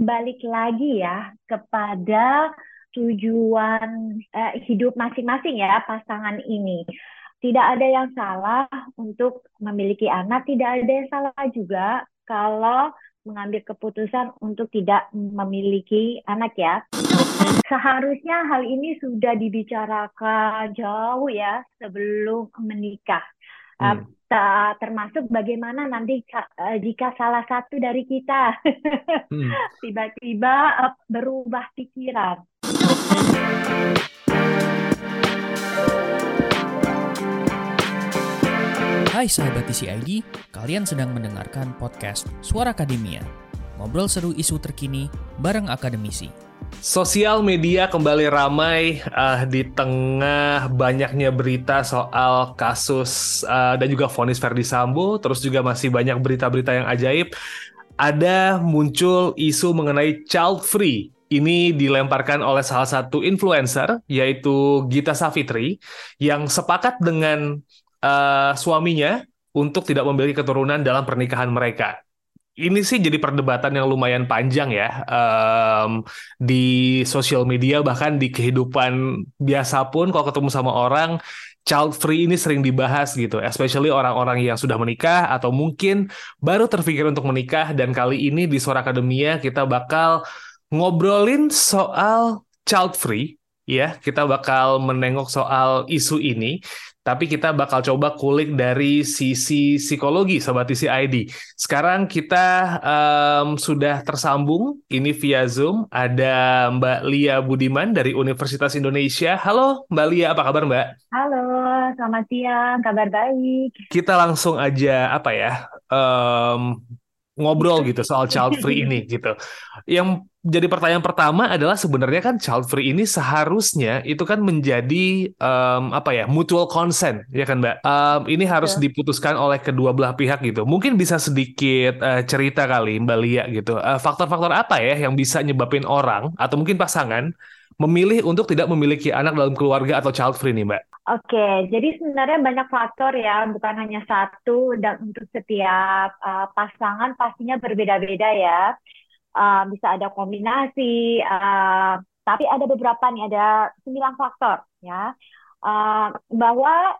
Balik lagi ya kepada tujuan eh, hidup masing-masing ya pasangan ini. Tidak ada yang salah untuk memiliki anak, tidak ada yang salah juga kalau mengambil keputusan untuk tidak memiliki anak ya. Seharusnya hal ini sudah dibicarakan jauh ya sebelum menikah. Hmm. Termasuk bagaimana nanti uh, jika salah satu dari kita hmm. tiba-tiba hmm. uh, berubah pikiran. Hai sahabat TCID, kalian sedang mendengarkan podcast Suara Akademia. Ngobrol seru isu terkini bareng akademisi. Sosial media kembali ramai uh, di tengah banyaknya berita soal kasus uh, dan juga vonis Verdi Sambo, terus juga masih banyak berita-berita yang ajaib. Ada muncul isu mengenai child free ini dilemparkan oleh salah satu influencer yaitu Gita Savitri yang sepakat dengan uh, suaminya untuk tidak memiliki keturunan dalam pernikahan mereka. Ini sih jadi perdebatan yang lumayan panjang ya um, di sosial media bahkan di kehidupan biasa pun kalau ketemu sama orang child free ini sering dibahas gitu, especially orang-orang yang sudah menikah atau mungkin baru terpikir untuk menikah dan kali ini di Suara Akademia kita bakal ngobrolin soal child free ya. Kita bakal menengok soal isu ini, tapi kita bakal coba kulik dari sisi psikologi Sobat isi ID. Sekarang kita um, sudah tersambung ini via Zoom. Ada Mbak Lia Budiman dari Universitas Indonesia. Halo Mbak Lia, apa kabar Mbak? Halo, selamat siang. Kabar baik. Kita langsung aja apa ya? Um, ngobrol gitu soal child free ini gitu. Yang jadi pertanyaan pertama adalah sebenarnya kan child free ini seharusnya itu kan menjadi um, apa ya mutual consent ya kan mbak. Um, ini harus yeah. diputuskan oleh kedua belah pihak gitu. Mungkin bisa sedikit uh, cerita kali mbak Lia gitu. eh, faktor-faktor apa ya yang bisa nyebabin orang atau mungkin pasangan memilih untuk tidak memiliki anak dalam keluarga atau child free nih mbak? Oke, jadi sebenarnya banyak faktor ya, bukan hanya satu dan untuk setiap uh, pasangan pastinya berbeda-beda ya. Uh, bisa ada kombinasi, uh, tapi ada beberapa nih, ada sembilan faktor ya. Uh, bahwa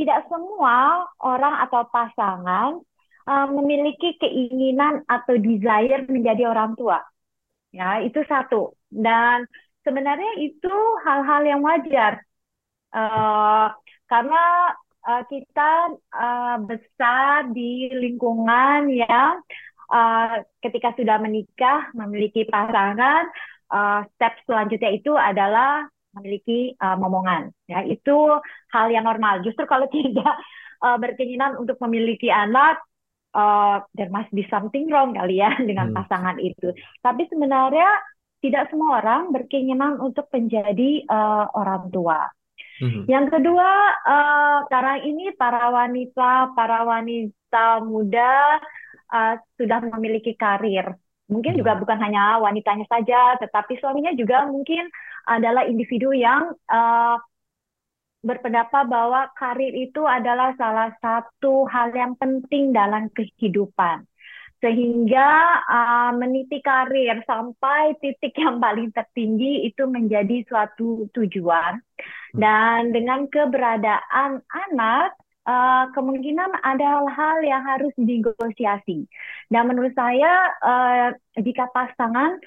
tidak semua orang atau pasangan uh, memiliki keinginan atau desire menjadi orang tua. Ya, itu satu. Dan sebenarnya itu hal-hal yang wajar Uh, karena uh, kita uh, besar di lingkungan yang uh, ketika sudah menikah memiliki pasangan uh, step selanjutnya itu adalah memiliki uh, momongan. Ya itu hal yang normal. Justru kalau tidak uh, berkeinginan untuk memiliki anak uh, there must be something wrong kali ya dengan hmm. pasangan itu. Tapi sebenarnya tidak semua orang berkeinginan untuk menjadi uh, orang tua Mm-hmm. Yang kedua, uh, sekarang ini para wanita, para wanita muda uh, sudah memiliki karir. Mungkin mm-hmm. juga bukan hanya wanitanya saja, tetapi suaminya juga mungkin adalah individu yang uh, berpendapat bahwa karir itu adalah salah satu hal yang penting dalam kehidupan sehingga uh, meniti karir sampai titik yang paling tertinggi itu menjadi suatu tujuan hmm. Dan dengan keberadaan anak uh, kemungkinan ada hal yang harus dinegosiasi dan menurut saya uh, jika pasangan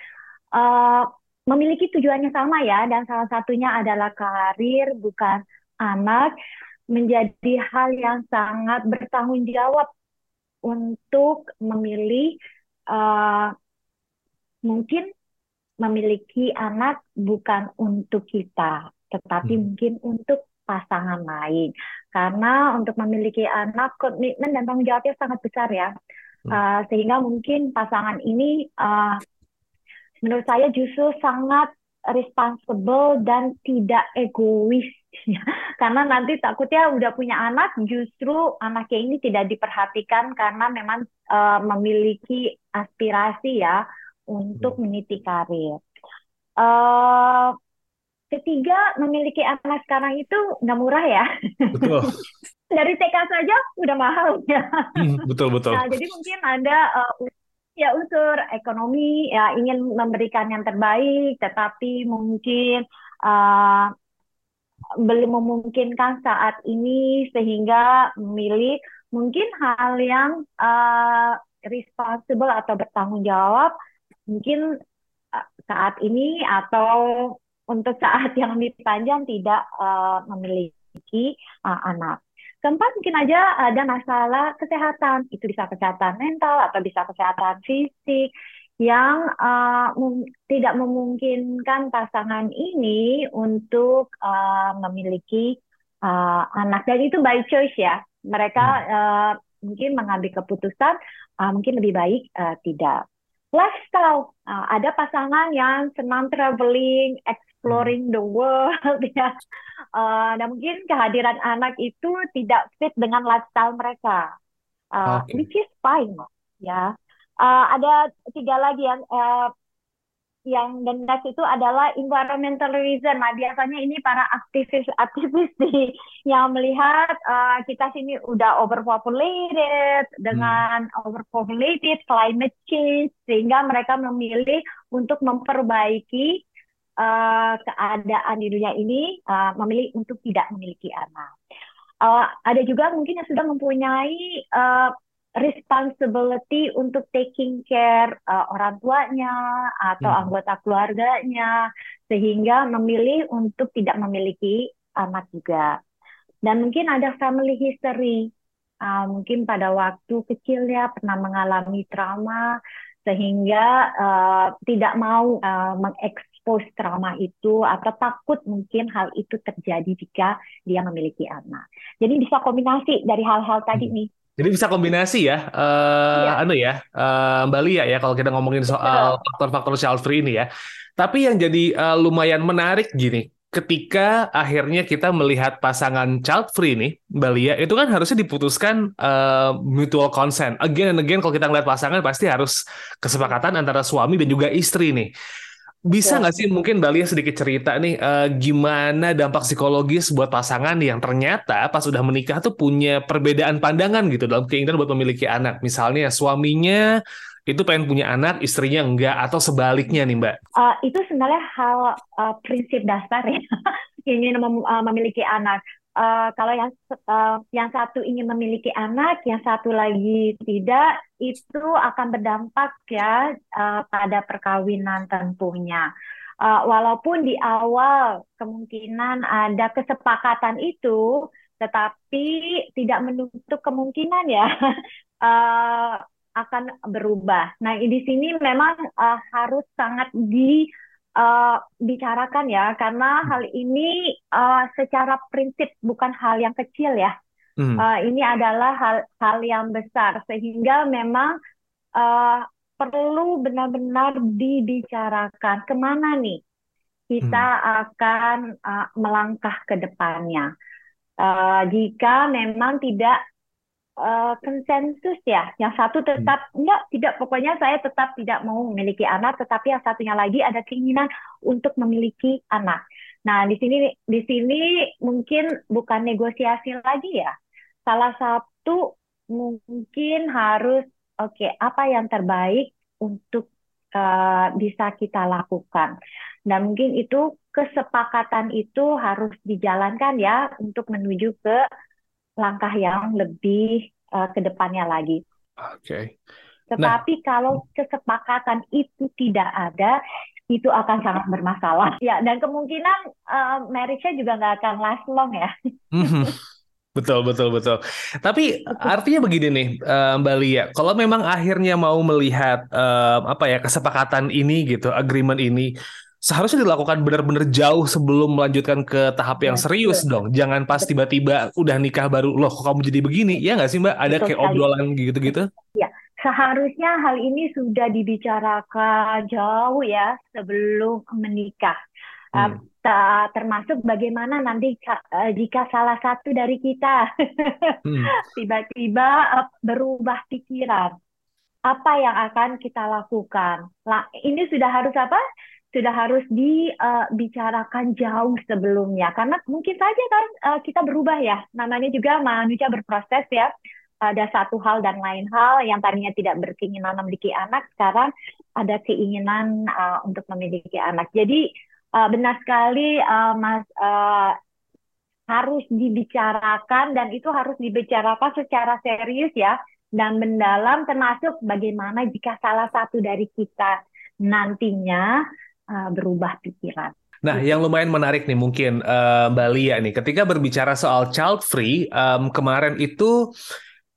uh, memiliki tujuannya sama ya dan salah satunya adalah karir bukan anak menjadi hal yang sangat bertanggung jawab untuk memilih uh, mungkin memiliki anak bukan untuk kita, tetapi hmm. mungkin untuk pasangan lain. Karena untuk memiliki anak komitmen dan tanggung jawabnya sangat besar ya, hmm. uh, sehingga mungkin pasangan ini uh, menurut saya justru sangat responsible dan tidak egois karena nanti takutnya udah punya anak justru anaknya ini tidak diperhatikan karena memang uh, memiliki aspirasi ya untuk hmm. meniti karir. Uh, ketiga memiliki anak sekarang itu nggak murah ya. Betul. Dari TK saja udah mahal ya. Hmm, betul betul. Nah jadi mungkin ada uh, ya unsur ekonomi ya ingin memberikan yang terbaik, tetapi mungkin uh, belum memungkinkan saat ini sehingga memilih mungkin hal yang uh, responsible atau bertanggung jawab mungkin uh, saat ini atau untuk saat yang lebih panjang tidak uh, memiliki uh, anak. Keempat mungkin aja ada masalah kesehatan, itu bisa kesehatan mental atau bisa kesehatan fisik yang uh, tidak memungkinkan pasangan ini untuk uh, memiliki uh, anak dan itu by choice ya. Mereka uh, mungkin mengambil keputusan uh, mungkin lebih baik uh, tidak. Lifestyle, uh, ada pasangan yang senang traveling, exploring the world ya uh, dan mungkin kehadiran anak itu tidak fit dengan lifestyle mereka uh, okay. which is fine ya uh, ada tiga lagi yang uh, yang the next itu adalah environmental reason. Nah, biasanya ini para aktivis-aktivis di yang melihat uh, kita sini udah overpopulated dengan hmm. overpopulated climate change sehingga mereka memilih untuk memperbaiki uh, keadaan di dunia ini uh, memilih untuk tidak memiliki anak. Uh, ada juga mungkin yang sudah mempunyai uh, responsibility untuk taking care uh, orang tuanya atau hmm. anggota keluarganya sehingga memilih untuk tidak memiliki anak juga. Dan mungkin ada family history. Uh, mungkin pada waktu kecil ya pernah mengalami trauma sehingga uh, tidak mau uh, mengeks expose trauma itu atau takut mungkin hal itu terjadi jika dia memiliki anak. Jadi bisa kombinasi dari hal-hal tadi hmm. nih. Jadi bisa kombinasi ya, uh, ya. anu ya, uh, Mbak Lia ya kalau kita ngomongin soal faktor-faktor child free ini ya. Tapi yang jadi uh, lumayan menarik gini, ketika akhirnya kita melihat pasangan child free nih, Mbak Lia, itu kan harusnya diputuskan uh, mutual consent. Again and again kalau kita ngeliat pasangan pasti harus kesepakatan antara suami dan juga istri nih. Bisa ya. nggak sih mungkin Dahlia sedikit cerita nih uh, gimana dampak psikologis buat pasangan yang ternyata pas sudah menikah tuh punya perbedaan pandangan gitu dalam keinginan buat memiliki anak. Misalnya suaminya itu pengen punya anak, istrinya enggak atau sebaliknya nih Mbak? Uh, itu sebenarnya hal uh, prinsip dasar ya ingin mem uh, memiliki anak uh, kalau yang uh, yang satu ingin memiliki anak, yang satu lagi tidak, itu akan berdampak ya uh, pada perkawinan tentunya. Uh, walaupun di awal kemungkinan ada kesepakatan itu, tetapi tidak menutup kemungkinan ya uh, akan berubah. Nah, di sini memang uh, harus sangat di uh, bicarakan ya karena hmm. hal ini uh, secara prinsip bukan hal yang kecil ya. Hmm. Uh, ini adalah hal hal yang besar sehingga memang uh, perlu benar-benar dibicarakan ke mana nih kita hmm. akan uh, melangkah ke depannya. Uh, jika memang tidak uh, konsensus ya. Yang satu tetap hmm. enggak, tidak pokoknya saya tetap tidak mau memiliki anak, tetapi yang satunya lagi ada keinginan untuk memiliki anak. Nah, di sini di sini mungkin bukan negosiasi lagi ya. Salah satu mungkin harus oke, okay, apa yang terbaik untuk uh, bisa kita lakukan. Dan mungkin itu kesepakatan itu harus dijalankan ya untuk menuju ke langkah yang lebih uh, ke depannya lagi. Oke. Okay. Tetapi nah. kalau kesepakatan itu tidak ada, itu akan sangat bermasalah. Ya, dan kemungkinan uh, marriage-nya juga nggak akan last long ya. Mhm. Betul, betul, betul. Tapi artinya begini nih, uh, Mbak Lia, kalau memang akhirnya mau melihat apa ya kesepakatan ini gitu, agreement ini, seharusnya dilakukan benar-benar jauh sebelum melanjutkan ke tahap yang serius dong. Jangan pas tiba-tiba udah nikah baru, loh kok kamu jadi begini? Ya nggak sih Mbak? Ada Betul kayak obrolan gitu-gitu? Ya, seharusnya hal ini sudah dibicarakan jauh ya sebelum menikah. Hmm. Uh, termasuk bagaimana nanti uh, jika salah satu dari kita hmm. tiba-tiba uh, berubah pikiran apa yang akan kita lakukan. Lah, ini sudah harus apa? Sudah harus dibicarakan uh, jauh sebelumnya. Karena mungkin saja kan kita berubah ya. Namanya juga manusia berproses ya. Ada satu hal dan lain hal yang tadinya tidak berkeinginan memiliki anak, sekarang ada keinginan uh, untuk memiliki anak. Jadi benar sekali, Mas, harus dibicarakan dan itu harus dibicarakan secara serius ya. Dan mendalam, termasuk bagaimana jika salah satu dari kita nantinya uh, berubah pikiran. Nah, yang lumayan menarik nih mungkin uh, Mbak Lia nih, ketika berbicara soal child free, um, kemarin itu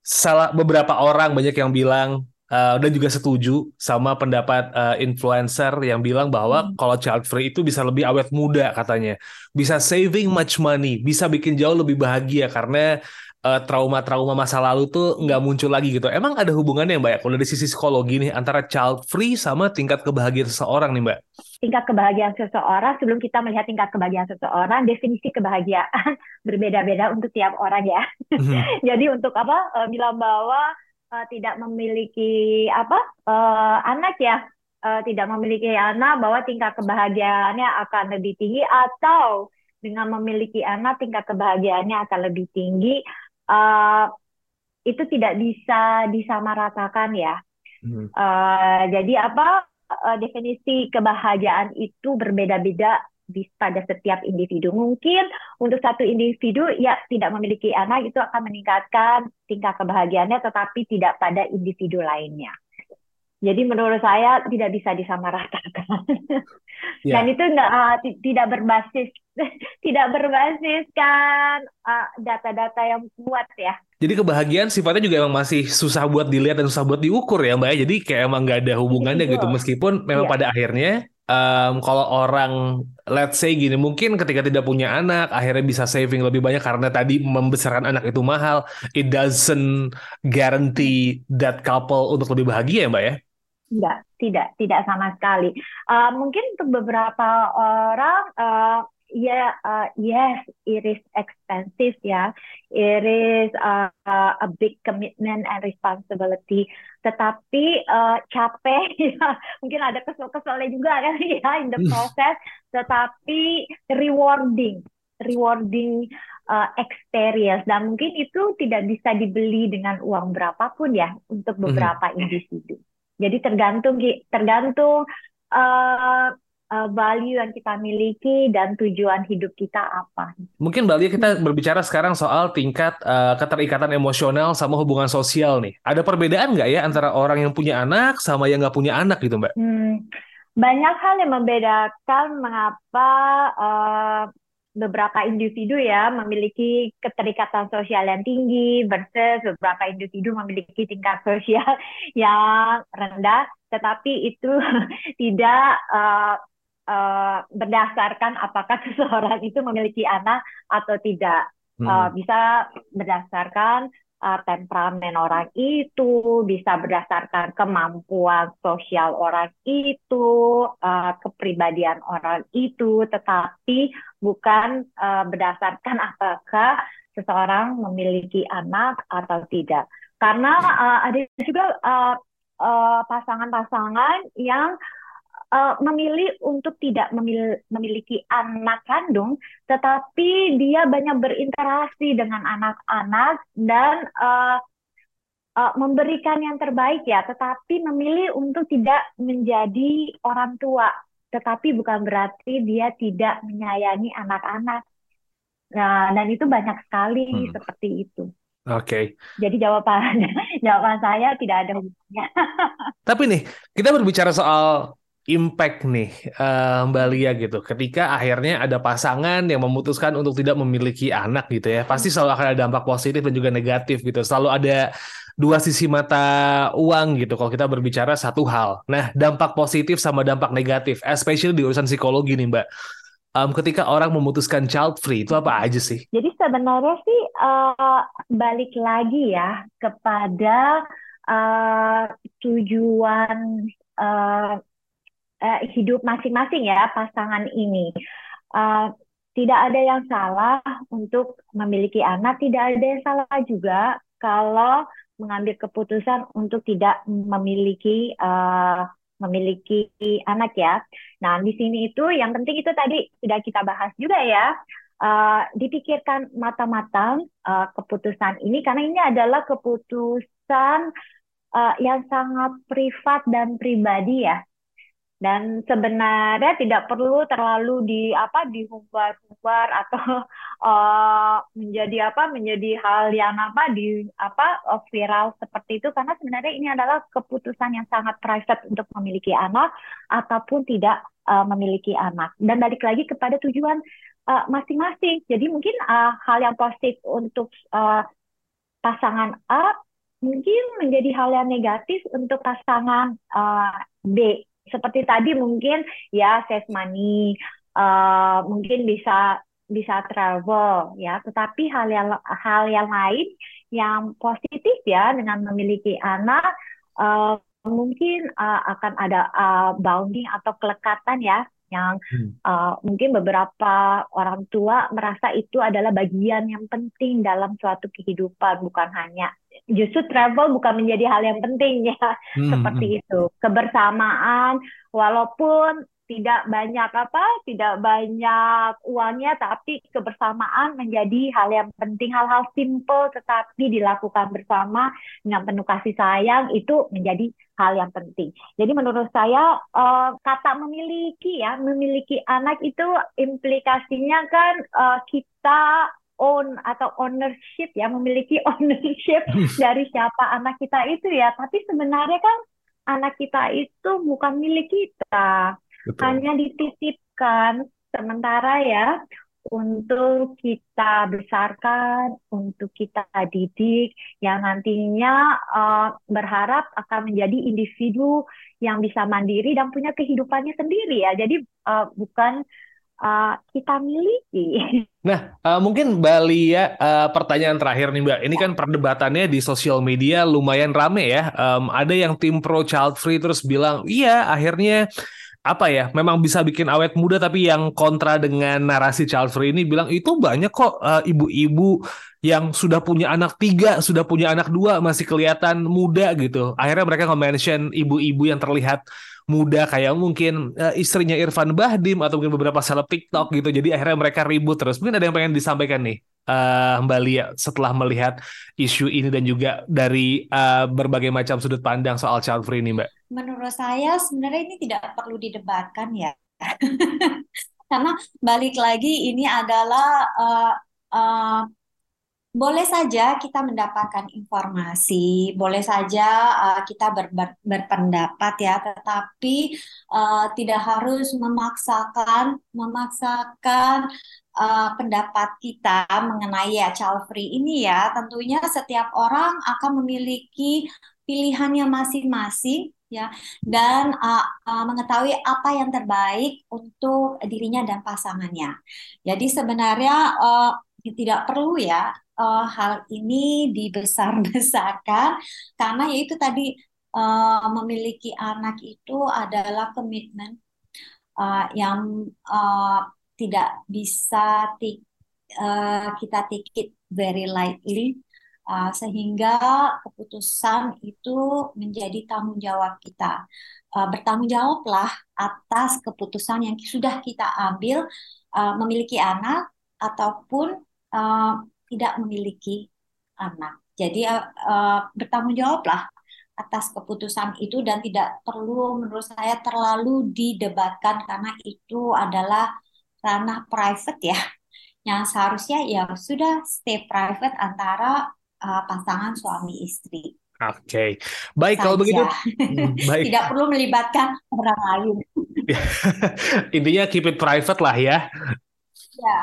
salah beberapa orang banyak yang bilang uh, dan juga setuju sama pendapat uh, influencer yang bilang bahwa hmm. kalau child free itu bisa lebih awet muda katanya, bisa saving much money, bisa bikin jauh lebih bahagia karena trauma-trauma uh, masa lalu tuh nggak muncul lagi gitu. Emang ada hubungannya Mbak ya kalau dari sisi psikologi nih antara child free sama tingkat kebahagiaan seseorang nih Mbak? tingkat kebahagiaan seseorang sebelum kita melihat tingkat kebahagiaan seseorang definisi kebahagiaan berbeda-beda untuk tiap orang ya mm-hmm. jadi untuk apa uh, bilang bahwa uh, tidak memiliki apa uh, anak ya uh, tidak memiliki anak bahwa tingkat kebahagiaannya akan lebih tinggi atau dengan memiliki anak tingkat kebahagiaannya akan lebih tinggi uh, itu tidak bisa disamaratakan ya mm-hmm. uh, jadi apa uh, definisi kebahagiaan itu berbeda-beda pada setiap individu. Mungkin untuk satu individu ya tidak memiliki anak itu akan meningkatkan tingkat kebahagiaannya tetapi tidak pada individu lainnya. Jadi menurut saya tidak bisa disamaratakan. Yeah. Dan itu enggak, uh, tidak berbasis tidak berbasiskan uh, data-data uh, yang kuat ya. Jadi kebahagiaan sifatnya juga emang masih susah buat dilihat dan susah buat diukur ya Mbak ya. Jadi kayak emang nggak ada hubungannya gitu. Meskipun memang yeah. pada akhirnya um, kalau orang let's say gini mungkin ketika tidak punya anak akhirnya bisa saving lebih banyak karena tadi membesarkan anak itu mahal. It doesn't guarantee that couple untuk lebih bahagia ya Mbak ya. Tidak, tidak, tidak sama sekali. Uh, mungkin untuk beberapa orang uh, yeah, uh, yes, it is expensive, ya. It is uh, a big commitment and responsibility. Tetapi uh, capek, ya. Mungkin ada kesel-keselnya juga kan ya in the process. Tetapi rewarding, rewarding uh, experience dan mungkin itu tidak bisa dibeli dengan uang berapapun ya untuk mm-hmm. beberapa individu. Jadi tergantung tergantung uh, uh, value yang kita miliki dan tujuan hidup kita apa. Mungkin Mbak kita berbicara sekarang soal tingkat uh, keterikatan emosional sama hubungan sosial nih. Ada perbedaan nggak ya antara orang yang punya anak sama yang nggak punya anak gitu Mbak? Hmm, banyak hal yang membedakan mengapa uh, beberapa individu ya memiliki keterikatan sosial yang tinggi versus beberapa individu memiliki tingkat sosial yang rendah tetapi itu tidak uh, uh, berdasarkan apakah seseorang itu memiliki anak atau tidak. Hmm. Uh, bisa berdasarkan uh, temperamen orang itu, bisa berdasarkan kemampuan sosial orang itu, uh, kepribadian orang itu, tetapi bukan uh, berdasarkan apakah seseorang memiliki anak atau tidak. Karena uh, ada juga pasangan-pasangan uh, uh, yang uh, memilih untuk tidak memil memiliki anak kandung, tetapi dia banyak berinteraksi dengan anak-anak dan uh, uh, memberikan yang terbaik ya, tetapi memilih untuk tidak menjadi orang tua, tetapi bukan berarti dia tidak menyayangi anak-anak. Nah, dan itu banyak sekali hmm. seperti itu. Oke. Okay. Jadi jawabannya, jawaban saya tidak ada hubungannya. Tapi nih, kita berbicara soal impact nih uh, Mbak Lia gitu. Ketika akhirnya ada pasangan yang memutuskan untuk tidak memiliki anak gitu ya pasti selalu akan ada dampak positif dan juga negatif gitu. Selalu ada dua sisi mata uang gitu kalau kita berbicara satu hal. Nah dampak positif sama dampak negatif especially di urusan psikologi nih Mbak. Um, ketika orang memutuskan child free itu apa aja sih? Jadi sebenarnya sih uh, balik lagi ya kepada uh, tujuan uh, uh, hidup masing-masing ya pasangan ini. Uh, tidak ada yang salah untuk memiliki anak, tidak ada yang salah juga kalau mengambil keputusan untuk tidak memiliki uh, memiliki anak ya. Nah di sini itu yang penting itu tadi sudah kita bahas juga ya. uh, dipikirkan matang-matang uh, keputusan ini karena ini adalah keputusan uh, yang sangat privat dan pribadi ya dan sebenarnya tidak perlu terlalu di apa dihumbar-humbar atau uh, menjadi apa menjadi hal yang apa di apa uh, viral seperti itu. Karena sebenarnya ini adalah keputusan yang sangat private untuk memiliki anak ataupun tidak uh, memiliki anak. Dan balik lagi kepada tujuan masing-masing. Uh, jadi mungkin uh, hal yang positif untuk uh, pasangan A mungkin menjadi hal yang negatif untuk pasangan uh, B seperti tadi mungkin ya save money, uh, mungkin bisa bisa travel ya, tetapi hal yang hal yang lain yang positif ya dengan memiliki anak uh, mungkin uh, akan ada uh, bounding atau kelekatan ya yang uh, mungkin beberapa orang tua merasa itu adalah bagian yang penting dalam suatu kehidupan bukan hanya justru travel bukan menjadi hal yang penting ya. Hmm, seperti hmm. itu. Kebersamaan walaupun tidak banyak apa tidak banyak uangnya tapi kebersamaan menjadi hal yang penting. Hal-hal simple tetapi dilakukan bersama dengan penuh kasih sayang itu menjadi hal yang penting. Jadi menurut saya uh, kata memiliki ya memiliki anak itu implikasinya kan uh, kita own atau ownership ya memiliki ownership dari siapa anak kita itu ya tapi sebenarnya kan anak kita itu bukan milik kita Betul. hanya dititipkan sementara ya untuk kita besarkan, untuk kita didik, yang nantinya uh, berharap akan menjadi individu yang bisa mandiri dan punya kehidupannya sendiri ya. Jadi uh, bukan uh, kita miliki. Nah, uh, mungkin Mbak Lia, uh, pertanyaan terakhir nih Mbak. Ini kan perdebatannya di sosial media lumayan rame ya. Um, ada yang tim pro child free terus bilang, iya akhirnya apa ya memang bisa bikin awet muda tapi yang kontra dengan narasi child free ini bilang itu banyak kok ibu-ibu uh, yang sudah punya anak tiga sudah punya anak dua masih kelihatan muda gitu akhirnya mereka nge-mention ibu-ibu yang terlihat muda kayak mungkin uh, istrinya Irfan Bahdim atau mungkin beberapa seleb TikTok gitu. Jadi akhirnya mereka ribut terus. Mungkin ada yang pengen disampaikan nih uh, Mbak Lia setelah melihat isu ini dan juga dari uh, berbagai macam sudut pandang soal child free ini, Mbak. Menurut saya sebenarnya ini tidak perlu didebatkan ya. Karena balik lagi ini adalah uh, uh, boleh saja kita mendapatkan informasi, boleh saja uh, kita ber, ber, berpendapat ya, tetapi uh, tidak harus memaksakan memaksakan uh, pendapat kita mengenai ya child free ini ya. Tentunya setiap orang akan memiliki pilihannya masing-masing ya dan uh, uh, mengetahui apa yang terbaik untuk dirinya dan pasangannya. Jadi sebenarnya uh, tidak perlu ya uh, hal ini dibesar-besarkan karena yaitu tadi uh, memiliki anak itu adalah komitmen uh, yang uh, tidak bisa uh, kita take it very lightly uh, sehingga keputusan itu menjadi tanggung jawab kita. Uh, bertanggung jawablah atas keputusan yang sudah kita ambil uh, memiliki anak ataupun uh, tidak memiliki anak. Jadi uh, bertanggung jawablah atas keputusan itu dan tidak perlu menurut saya terlalu didebatkan karena itu adalah ranah private ya yang seharusnya ya sudah stay private antara uh, pasangan suami istri. Oke, okay. baik Saja. kalau begitu. Hmm, baik. Tidak perlu melibatkan orang lain. Intinya keep it private lah ya. Ya.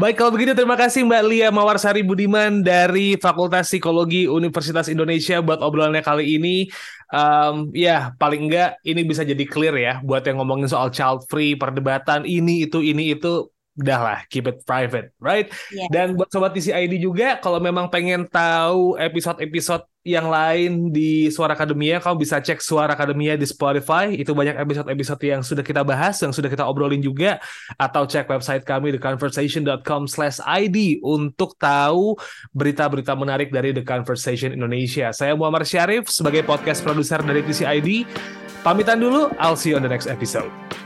Baik kalau begitu terima kasih Mbak Lia Mawarsari Budiman dari Fakultas Psikologi Universitas Indonesia buat obrolannya kali ini. Um, ya paling enggak ini bisa jadi clear ya buat yang ngomongin soal child free perdebatan ini itu ini itu udahlah keep it private, right? Yeah. Dan buat sobat TCID juga kalau memang pengen tahu episode-episode yang lain di Suara Akademia, kamu bisa cek Suara Akademia di Spotify. Itu banyak episode-episode yang sudah kita bahas, yang sudah kita obrolin juga. Atau cek website kami theconversation.com slash ID untuk tahu berita-berita menarik dari The Conversation Indonesia. Saya Muhammad Syarif sebagai podcast produser dari TCID. Pamitan dulu, I'll see you on the next episode.